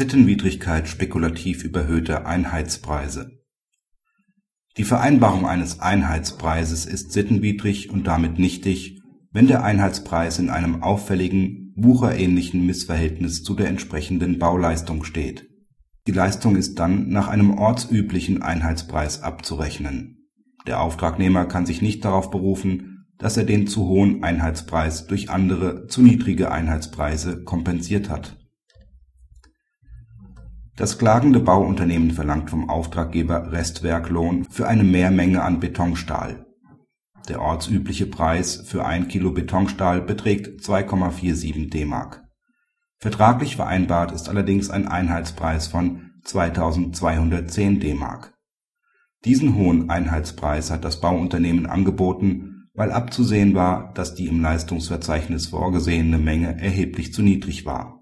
Sittenwidrigkeit spekulativ überhöhter Einheitspreise Die Vereinbarung eines Einheitspreises ist sittenwidrig und damit nichtig, wenn der Einheitspreis in einem auffälligen, wucherähnlichen Missverhältnis zu der entsprechenden Bauleistung steht. Die Leistung ist dann nach einem ortsüblichen Einheitspreis abzurechnen. Der Auftragnehmer kann sich nicht darauf berufen, dass er den zu hohen Einheitspreis durch andere, zu niedrige Einheitspreise kompensiert hat das klagende Bauunternehmen verlangt vom Auftraggeber Restwerklohn für eine Mehrmenge an Betonstahl. Der ortsübliche Preis für ein Kilo Betonstahl beträgt 2,47 D-Mark. Vertraglich vereinbart ist allerdings ein Einheitspreis von 2210 D-Mark. Diesen hohen Einheitspreis hat das Bauunternehmen angeboten, weil abzusehen war, dass die im Leistungsverzeichnis vorgesehene Menge erheblich zu niedrig war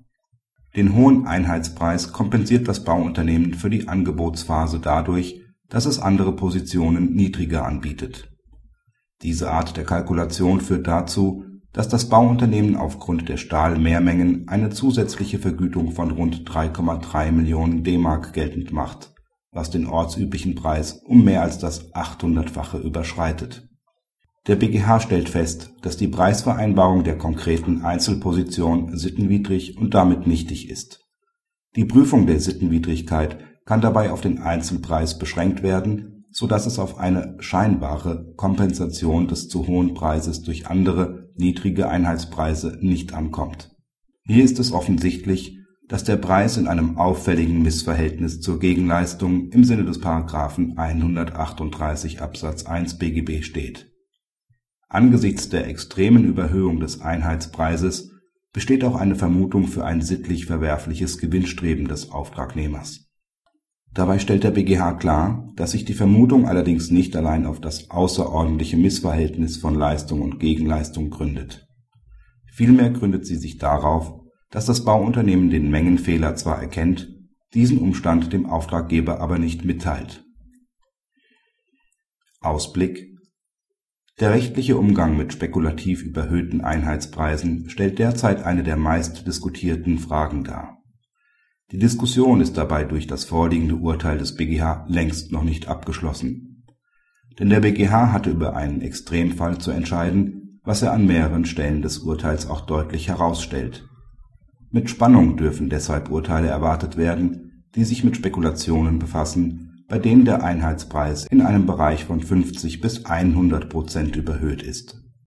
den hohen Einheitspreis kompensiert das Bauunternehmen für die Angebotsphase dadurch, dass es andere Positionen niedriger anbietet. Diese Art der Kalkulation führt dazu, dass das Bauunternehmen aufgrund der Stahlmehrmengen eine zusätzliche Vergütung von rund 3,3 Millionen D-Mark geltend macht, was den ortsüblichen Preis um mehr als das 800-fache überschreitet der BgH stellt fest, dass die Preisvereinbarung der konkreten Einzelposition sittenwidrig und damit nichtig ist. Die Prüfung der Sittenwidrigkeit kann dabei auf den Einzelpreis beschränkt werden, so dass es auf eine scheinbare Kompensation des zu hohen Preises durch andere, niedrige Einheitspreise nicht ankommt. Hier ist es offensichtlich, dass der Preis in einem auffälligen Missverhältnis zur Gegenleistung im Sinne des § 138 Absatz 1 BGB steht Angesichts der extremen Überhöhung des Einheitspreises besteht auch eine Vermutung für ein sittlich verwerfliches Gewinnstreben des Auftragnehmers. Dabei stellt der BgH klar, dass sich die Vermutung allerdings nicht allein auf das außerordentliche Missverhältnis von Leistung und Gegenleistung gründet. Vielmehr gründet sie sich darauf, dass das Bauunternehmen den Mengenfehler zwar erkennt, diesen Umstand dem Auftraggeber aber nicht mitteilt. Ausblick der rechtliche Umgang mit spekulativ überhöhten Einheitspreisen stellt derzeit eine der meist diskutierten Fragen dar. Die Diskussion ist dabei durch das vorliegende Urteil des BGH längst noch nicht abgeschlossen. Denn der BGH hatte über einen Extremfall zu entscheiden, was er an mehreren Stellen des Urteils auch deutlich herausstellt. Mit Spannung dürfen deshalb Urteile erwartet werden, die sich mit Spekulationen befassen bei denen der Einheitspreis in einem Bereich von 50 bis 100 Prozent überhöht ist